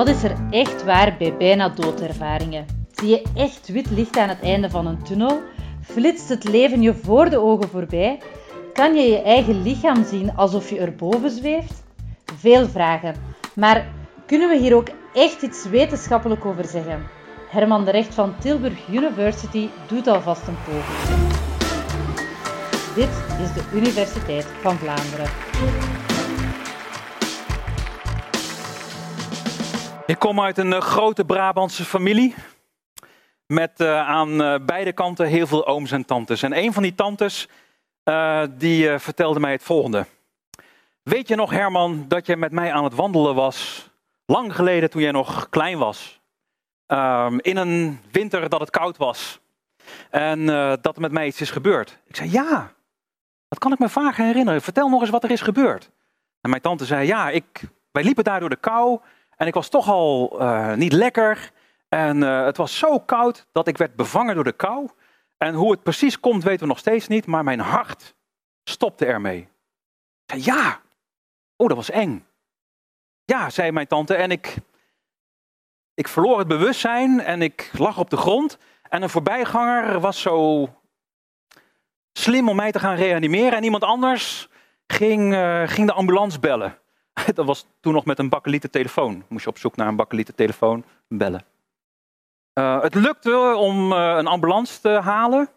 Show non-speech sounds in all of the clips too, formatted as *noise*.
Wat is er echt waar bij bijna doodervaringen? Zie je echt wit licht aan het einde van een tunnel? Flitst het leven je voor de ogen voorbij? Kan je je eigen lichaam zien alsof je erboven zweeft? Veel vragen. Maar kunnen we hier ook echt iets wetenschappelijk over zeggen? Herman de Recht van Tilburg University doet alvast een poging. Dit is de Universiteit van Vlaanderen. Ik kom uit een eh, grote Brabantse familie. Met uh, aan uh, beide kanten heel veel ooms en tantes. En een van die tantes die vertelde mij het volgende. Weet je nog Herman dat je met mij aan het wandelen was? Lang geleden toen jij nog klein was. Ehm, in een winter dat het koud was. En dat er met mij iets is gebeurd. Ik zei ja, dat kan ik me vaag herinneren. Vertel nog eens wat er is gebeurd. En mijn tante zei ja, ik, wij liepen daar door de kou. En ik was toch al uh, niet lekker. En uh, het was zo koud dat ik werd bevangen door de kou. En hoe het precies komt weten we nog steeds niet. Maar mijn hart stopte ermee. Ja. Oh, dat was eng. Ja, zei mijn tante. En ik, ik verloor het bewustzijn en ik lag op de grond. En een voorbijganger was zo slim om mij te gaan reanimeren. En iemand anders ging, uh, ging de ambulance bellen. *laughs* Dat was toen nog met een bakkelieten telefoon. Moest je op zoek naar een bakkelieten telefoon, bellen. Uh, het lukte om uh, een ambulance te halen.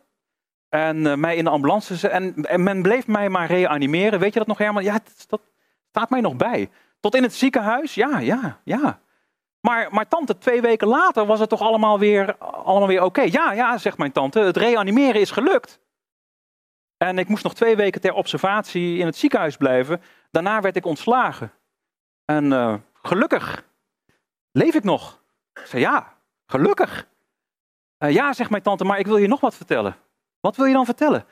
En uh, mij in de ambulance te en, en men bleef mij maar reanimeren. Weet je dat nog, Herman? Ja, dat, dat staat mij nog bij. Tot in het ziekenhuis? Ja, ja, ja. Maar, maar tante, twee weken later was het toch allemaal weer, allemaal weer oké? Ja, ja, zegt mijn tante, het reanimeren is gelukt. En ik moest nog twee weken ter observatie in het ziekenhuis blijven. Daarna werd ik ontslagen. En uh, gelukkig leef ik nog. Ik zei ja, gelukkig. Uh, ja, zegt mijn tante, maar ik wil je nog wat vertellen. Wat wil je dan vertellen?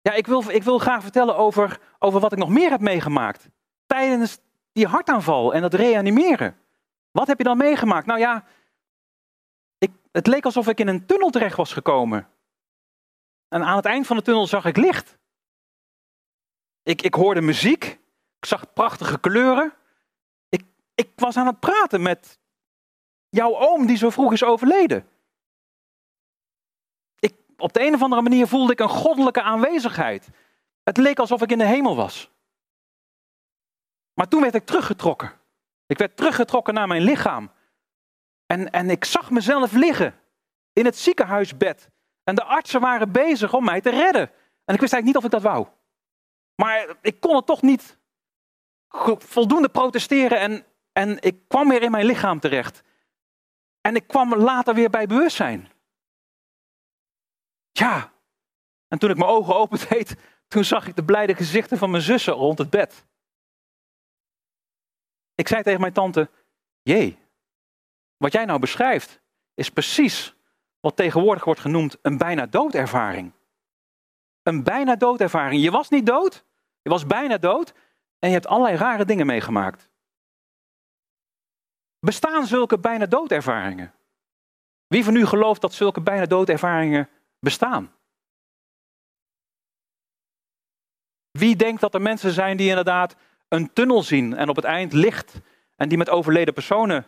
Ja, ik wil, ik wil graag vertellen over, over wat ik nog meer heb meegemaakt. Tijdens die hartaanval en dat reanimeren. Wat heb je dan meegemaakt? Nou ja, ik, het leek alsof ik in een tunnel terecht was gekomen. En aan het eind van de tunnel zag ik licht. Ik, ik hoorde muziek. Ik zag prachtige kleuren. Ik, ik was aan het praten met jouw oom die zo vroeg is overleden. Ik, op de een of andere manier voelde ik een goddelijke aanwezigheid. Het leek alsof ik in de hemel was. Maar toen werd ik teruggetrokken. Ik werd teruggetrokken naar mijn lichaam. En, en ik zag mezelf liggen in het ziekenhuisbed en de artsen waren bezig om mij te redden. En ik wist eigenlijk niet of ik dat wou. Maar ik kon het toch niet voldoende protesteren en, en ik kwam weer in mijn lichaam terecht. En ik kwam later weer bij bewustzijn. Ja. En toen ik mijn ogen opendeed, *laughs* toen zag ik de blijde gezichten van mijn zussen rond het bed. Ik zei tegen mijn tante, jee, wat jij nou beschrijft is precies wat tegenwoordig wordt genoemd een bijna doodervaring. Een bijna doodervaring. Je was niet dood, je was bijna dood en je hebt allerlei rare dingen meegemaakt. Bestaan zulke bijna doodervaringen? Wie van u gelooft dat zulke bijna doodervaringen bestaan? Wie denkt dat er mensen zijn die inderdaad een tunnel zien en op het eind licht en die met overleden personen.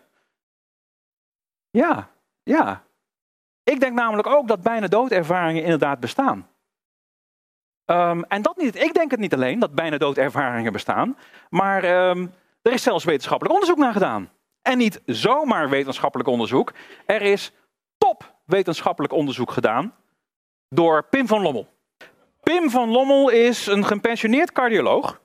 Ja, ja, ik denk namelijk ook dat bijna doodervaringen inderdaad bestaan. Um, en dat niet, ik denk het niet alleen, dat bijna doodervaringen bestaan, maar um, er is zelfs wetenschappelijk onderzoek naar gedaan. En niet zomaar wetenschappelijk onderzoek, er is top wetenschappelijk onderzoek gedaan door Pim van Lommel. Pim van Lommel is een gepensioneerd cardioloog.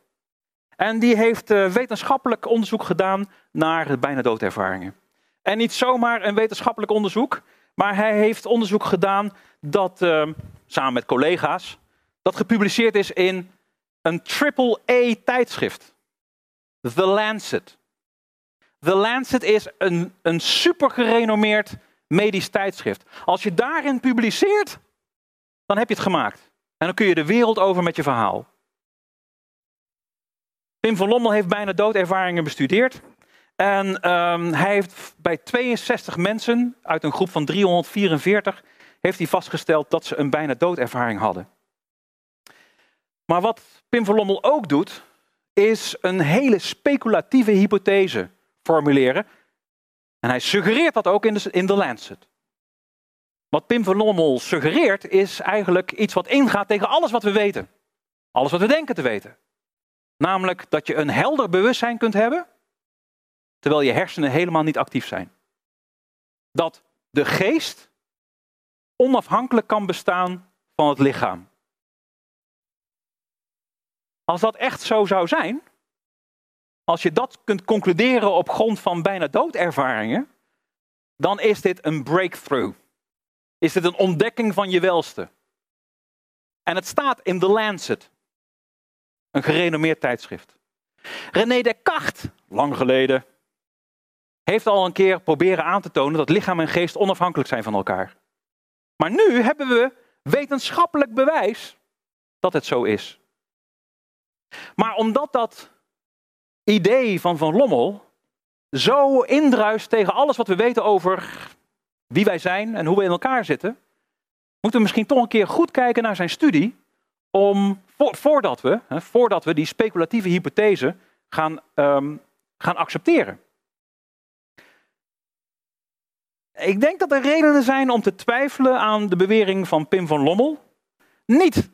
En die heeft uh, wetenschappelijk onderzoek gedaan naar bijna doodervaringen. En niet zomaar een wetenschappelijk onderzoek, maar hij heeft onderzoek gedaan dat, uh, samen met collega's, dat gepubliceerd is in een triple-A tijdschrift. The Lancet. The Lancet is een, een super gerenommeerd medisch tijdschrift. Als je daarin publiceert, dan heb je het gemaakt. En dan kun je de wereld over met je verhaal. Pim van Lommel heeft bijna doodervaringen bestudeerd. En um, hij heeft bij 62 mensen uit een groep van 344 heeft hij vastgesteld dat ze een bijna doodervaring hadden. Maar wat Pim van Lommel ook doet, is een hele speculatieve hypothese formuleren. En hij suggereert dat ook in de, in de Lancet. Wat Pim van Lommel suggereert is eigenlijk iets wat ingaat tegen alles wat we weten. Alles wat we denken te weten. Namelijk dat je een helder bewustzijn kunt hebben, terwijl je hersenen helemaal niet actief zijn. Dat de geest onafhankelijk kan bestaan van het lichaam. Als dat echt zo zou zijn, als je dat kunt concluderen op grond van bijna doodervaringen, dan is dit een breakthrough. Is dit een ontdekking van je welste. En het staat in The Lancet, een gerenommeerd tijdschrift. René Descartes, lang geleden, heeft al een keer proberen aan te tonen dat lichaam en geest onafhankelijk zijn van elkaar. Maar nu hebben we wetenschappelijk bewijs dat het zo is. Maar omdat dat idee van Van Lommel zo indruist tegen alles wat we weten over wie wij zijn en hoe we in elkaar zitten, moeten we misschien toch een keer goed kijken naar zijn studie, om, voordat, we, hè, voordat we die speculatieve hypothese gaan, um, gaan accepteren. Ik denk dat er redenen zijn om te twijfelen aan de bewering van Pim van Lommel. Niet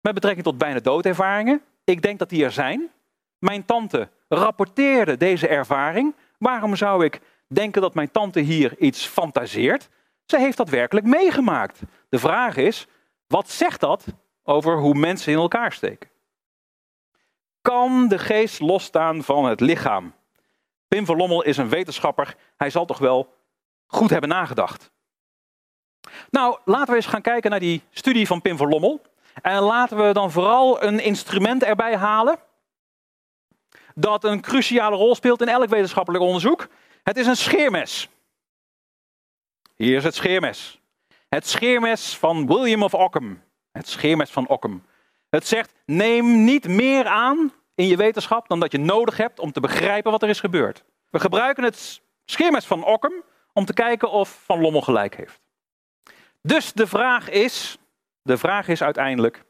met betrekking tot bijna doodervaringen. Ik denk dat die er zijn. Mijn tante rapporteerde deze ervaring. Waarom zou ik denken dat mijn tante hier iets fantaseert? Ze heeft dat werkelijk meegemaakt. De vraag is, wat zegt dat over hoe mensen in elkaar steken? Kan de geest losstaan van het lichaam? Pim van Lommel is een wetenschapper. Hij zal toch wel goed hebben nagedacht. Nou, laten we eens gaan kijken naar die studie van Pim van Lommel. En laten we dan vooral een instrument erbij halen dat een cruciale rol speelt in elk wetenschappelijk onderzoek. Het is een scheermes. Hier is het scheermes. Het scheermes van William of Ockham. Het scheermes van Ockham. Het zegt: neem niet meer aan in je wetenschap dan dat je nodig hebt om te begrijpen wat er is gebeurd. We gebruiken het scheermes van Ockham om te kijken of Van Lommel gelijk heeft. Dus de vraag is, de vraag is uiteindelijk,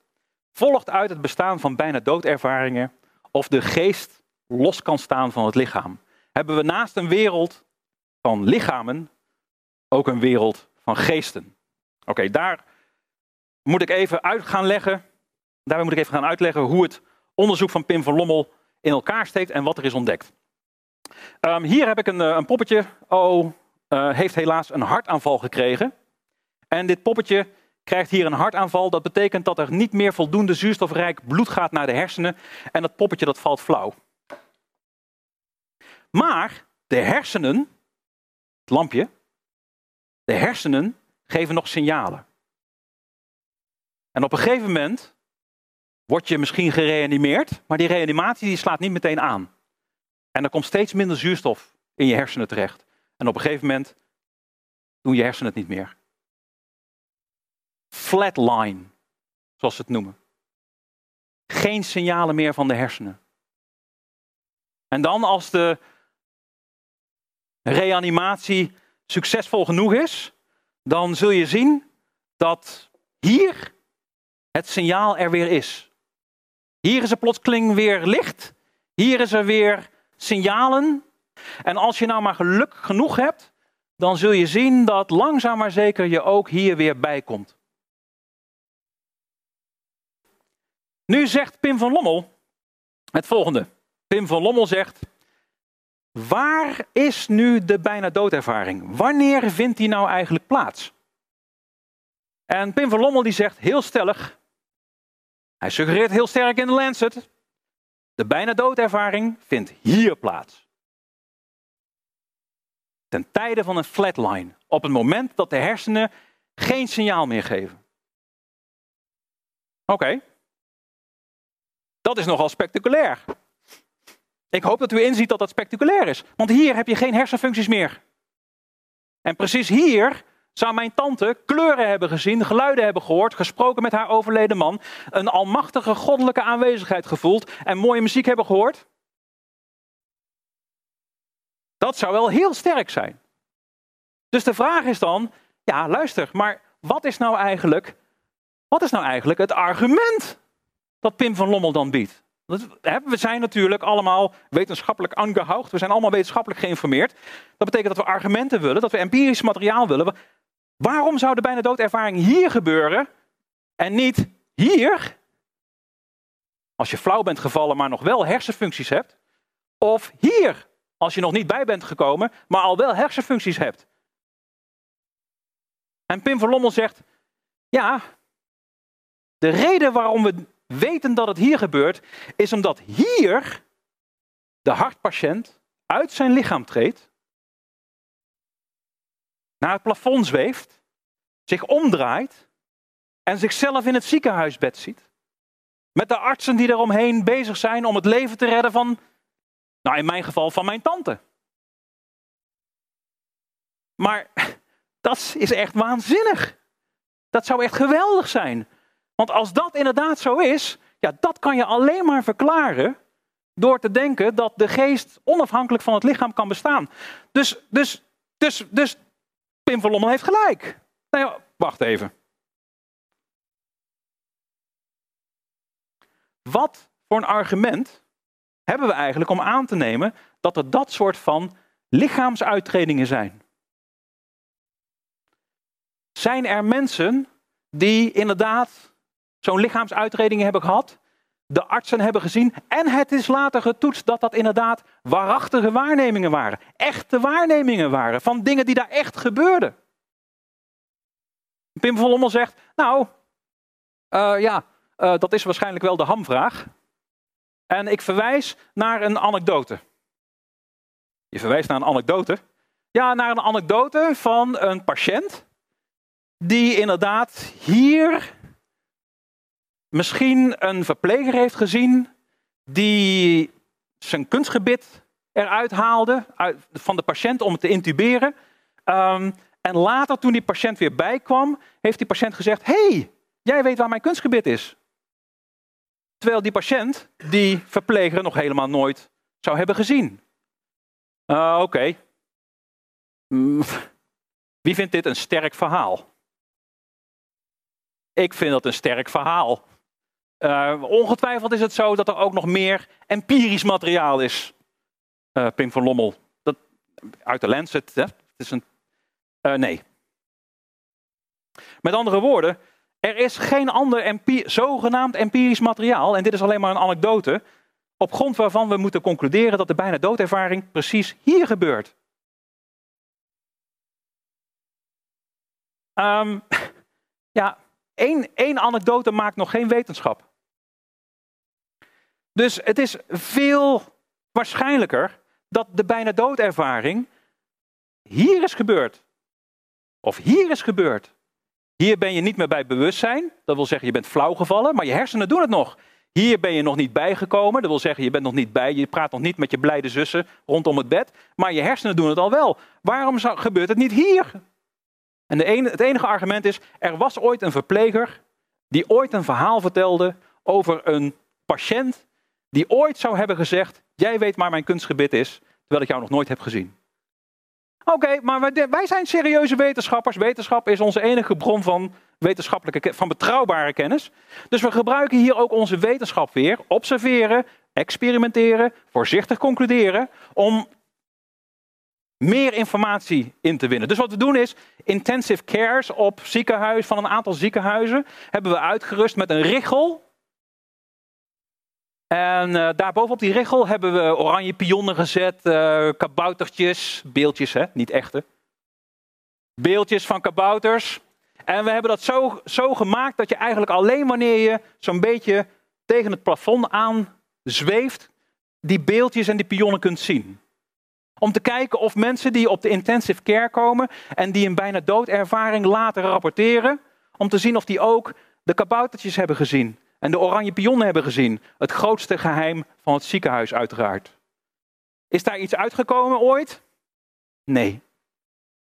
volgt uit het bestaan van bijna doodervaringen of de geest los kan staan van het lichaam? Hebben we naast een wereld van lichamen ook een wereld van geesten? Oké, daar moet ik even uit gaan leggen. Daarbij moet ik even gaan uitleggen hoe het onderzoek van Pim van Lommel in elkaar steekt en wat er is ontdekt. Um, hier heb ik een, eh, een poppetje. Oh, uh, heeft helaas een hartaanval gekregen. En dit poppetje krijgt hier een hartaanval. Dat betekent dat er niet meer voldoende zuurstofrijk bloed gaat naar de hersenen. En dat poppetje dat valt flauw. Maar de hersenen, het lampje, de hersenen geven nog signalen. En op een gegeven moment word je misschien gereanimeerd, maar die reanimatie die slaat niet meteen aan. En er komt steeds minder zuurstof in je hersenen terecht. En op een gegeven moment doen je hersenen het niet meer. Flatline, zoals ze het noemen. Geen signalen meer van de hersenen. En dan als de reanimatie succesvol genoeg is, dan zul je zien dat hier het signaal er weer is. Hier is er plotseling weer licht. Hier is er weer signalen en als je nou maar geluk genoeg hebt, dan zul je zien dat langzaam maar zeker je ook hier weer bij komt. Nu zegt Pim van Lommel het volgende. Pim van Lommel zegt: Waar is nu de bijna doodervaring? Wanneer vindt die nou eigenlijk plaats? En Pim van Lommel die zegt heel stellig, hij suggereert heel sterk in de Lancet, de bijna doodervaring vindt hier plaats ten tijde van een flatline. Op het moment dat de hersenen geen signaal meer geven. Oké. Dat is nogal spectaculair. Ik hoop dat u inziet dat dat spectaculair is. Want hier heb je geen hersenfuncties meer. En precies hier zou mijn tante kleuren hebben gezien, geluiden hebben gehoord, gesproken met haar overleden man, een almachtige goddelijke aanwezigheid gevoeld en mooie muziek hebben gehoord. Dat zou wel heel sterk zijn. Dus de vraag is dan, ja luister, maar wat is nou eigenlijk, wat is nou eigenlijk het argument dat Pim van Lommel dan biedt? We zijn natuurlijk allemaal wetenschappelijk aangehoogd. We zijn allemaal wetenschappelijk geïnformeerd. Dat betekent dat we argumenten willen, dat we empirisch materiaal willen. Waarom zou de bijna doodervaring hier gebeuren en niet hier? Als je flauw bent gevallen, maar nog wel hersenfuncties hebt. Of hier, als je nog niet bij bent gekomen, maar al wel hersenfuncties hebt. En Pim van Lommel zegt, ja, de reden waarom we weten dat het hier gebeurt, is omdat hier de hartpatiënt uit zijn lichaam treedt, naar het plafond zweeft, zich omdraait en zichzelf in het ziekenhuisbed ziet. Met de artsen die eromheen bezig zijn om het leven te redden van, nou in mijn geval van mijn tante. Maar *laughs* dat is echt waanzinnig. Dat zou echt geweldig zijn. Want als dat inderdaad zo is, ja, dat kan je alleen maar verklaren door te denken dat de geest onafhankelijk van het lichaam kan bestaan. Dus, dus, dus, dus Pim van Lommel heeft gelijk. Nou ja, wacht even. Wat voor een argument hebben we eigenlijk om aan te nemen dat er dat soort van lichaamsuitredingen zijn? Zijn er mensen die inderdaad zo'n lichaamsuitredingen hebben gehad, de artsen hebben gezien en het is later getoetst dat dat inderdaad waarachtige waarnemingen waren. Echte waarnemingen waren van dingen die daar echt gebeurden. Pim van Lommel zegt, nou, uh, ja, uh, dat is waarschijnlijk wel de hamvraag. En ik verwijs naar een anekdote. Je verwijst naar een anekdote? Ja, naar een anekdote van een patiënt die inderdaad hier misschien een verpleger heeft gezien die zijn kunstgebit eruit haalde uit, van de patiënt om het te intuberen. Um, en later, toen die patiënt weer bijkwam, heeft die patiënt gezegd: hey, jij weet waar mijn kunstgebit is. Terwijl die patiënt die verpleger nog helemaal nooit zou hebben gezien. Uh, Oké. Mm, wie vindt dit een sterk verhaal? Ik vind dat een sterk verhaal. Uh, ongetwijfeld is het zo dat er ook nog meer empirisch materiaal is. Uh, Pim van Lommel. Dat, uit de Lancet. Het is een, uh, nee. Met andere woorden, er is geen ander zogenaamd empirisch materiaal, en dit is alleen maar een anekdote, op grond waarvan we moeten concluderen dat de bijna doodervaring precies hier gebeurt. Um, *laughs* ja, één, één anekdote maakt nog geen wetenschap. Dus het is veel waarschijnlijker dat de bijna doodervaring hier is gebeurd. Of hier is gebeurd. Hier ben je niet meer bij bewustzijn. Dat wil zeggen, je bent flauw gevallen, maar je hersenen doen het nog. Hier ben je nog niet bijgekomen. Dat wil zeggen, je bent nog niet bij. Je praat nog niet met je blijde zussen rondom het bed. Maar je hersenen doen het al wel. Waarom gebeurt het niet hier? En de het enige argument is, er was ooit een verpleger die ooit een verhaal vertelde over een patiënt die ooit zou hebben gezegd: Jij weet waar mijn kunstgebit is, terwijl ik jou nog nooit heb gezien. Oké, maar wij, zijn serieuze wetenschappers. Wetenschap is onze enige bron van wetenschappelijke, van betrouwbare kennis. Dus we gebruiken hier ook onze wetenschap weer. Observeren, experimenteren, voorzichtig concluderen. Om meer informatie in te winnen. Dus wat we doen is intensive cares op ziekenhuis van een aantal ziekenhuizen hebben we uitgerust met een richel en uh, daarbovenop die richel hebben we oranje pionnen gezet, uh, kaboutertjes, beeldjes, hè, niet echte. Beeldjes van kabouters. En we hebben dat zo, zo gemaakt dat je eigenlijk alleen wanneer je zo'n beetje tegen het plafond aan zweeft, die beeldjes en die pionnen kunt zien. Om te kijken of mensen die op de intensive care komen en die een bijna doodervaring later rapporteren, om te zien of die ook de kaboutertjes hebben gezien en de oranje pionnen hebben gezien. Het grootste geheim van het ziekenhuis uiteraard. Is daar iets uitgekomen ooit? Nee.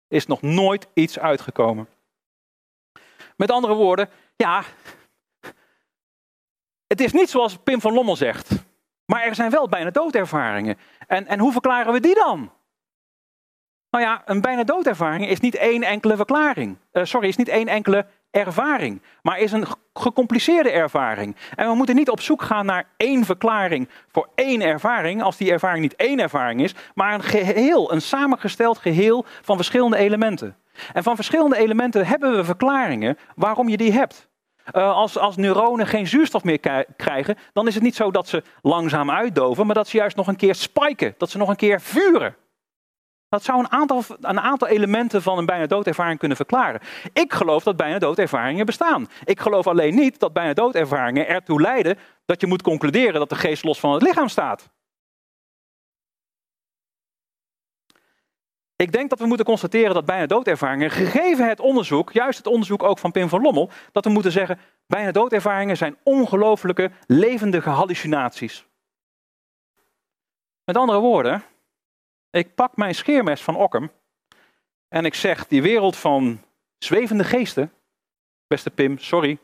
Is nog nooit iets uitgekomen. Met andere woorden, ja, het is niet zoals Pim van Lommel zegt. Maar er zijn wel bijna doodervaringen. En, en hoe verklaren we die dan? Nou ja, een bijna doodervaring is niet één enkele verklaring. Uh, sorry, is niet één enkele ervaring, maar is een gecompliceerde ervaring. En we moeten niet op zoek gaan naar één verklaring voor één ervaring, als die ervaring niet één ervaring is, maar een geheel, een samengesteld geheel van verschillende elementen. En van verschillende elementen hebben we verklaringen waarom je die hebt. Uh, als, als neuronen geen zuurstof meer krijgen, dan is het niet zo dat ze langzaam uitdoven, maar dat ze juist nog een keer spiken, dat ze nog een keer vuren. Dat zou een aantal, een aantal elementen van een bijna doodervaring kunnen verklaren. Ik geloof dat bijna doodervaringen bestaan. Ik geloof alleen niet dat bijna doodervaringen ertoe leiden dat je moet concluderen dat de geest los van het lichaam staat. Ik denk dat we moeten constateren dat bijna doodervaringen, gegeven het onderzoek, juist het onderzoek ook van Pim van Lommel, dat we moeten zeggen, bijna doodervaringen zijn ongelooflijke levendige hallucinaties. Met andere woorden, ik pak mijn scheermes van Ockham en ik zeg, die wereld van zwevende geesten, beste Pim, sorry,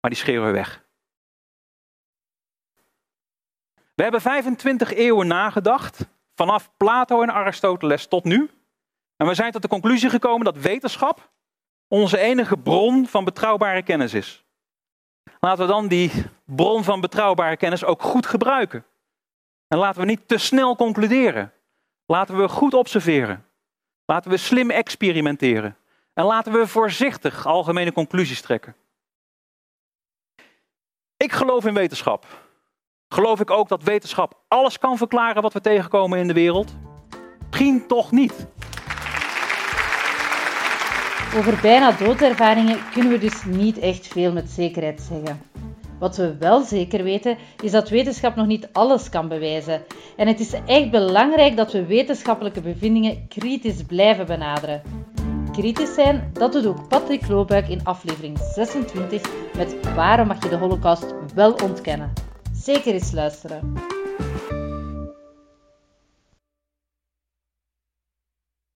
maar die scheren we weg. We hebben 25 eeuwen nagedacht, vanaf Plato en Aristoteles tot nu. En we zijn tot de conclusie gekomen dat wetenschap onze enige bron van betrouwbare kennis is. Laten we dan die bron van betrouwbare kennis ook goed gebruiken. En laten we niet te snel concluderen. Laten we goed observeren. Laten we slim experimenteren. En laten we voorzichtig algemene conclusies trekken. Ik geloof in wetenschap. Geloof ik ook dat wetenschap alles kan verklaren wat we tegenkomen in de wereld? Misschien toch niet. Over bijna doodervaringen kunnen we dus niet echt veel met zekerheid zeggen. Wat we wel zeker weten, is dat wetenschap nog niet alles kan bewijzen. En het is echt belangrijk dat we wetenschappelijke bevindingen kritisch blijven benaderen. Kritisch zijn, dat doet ook Patrick Loobuik in aflevering 26 met Waarom mag je de Holocaust wel ontkennen? Zeker eens luisteren.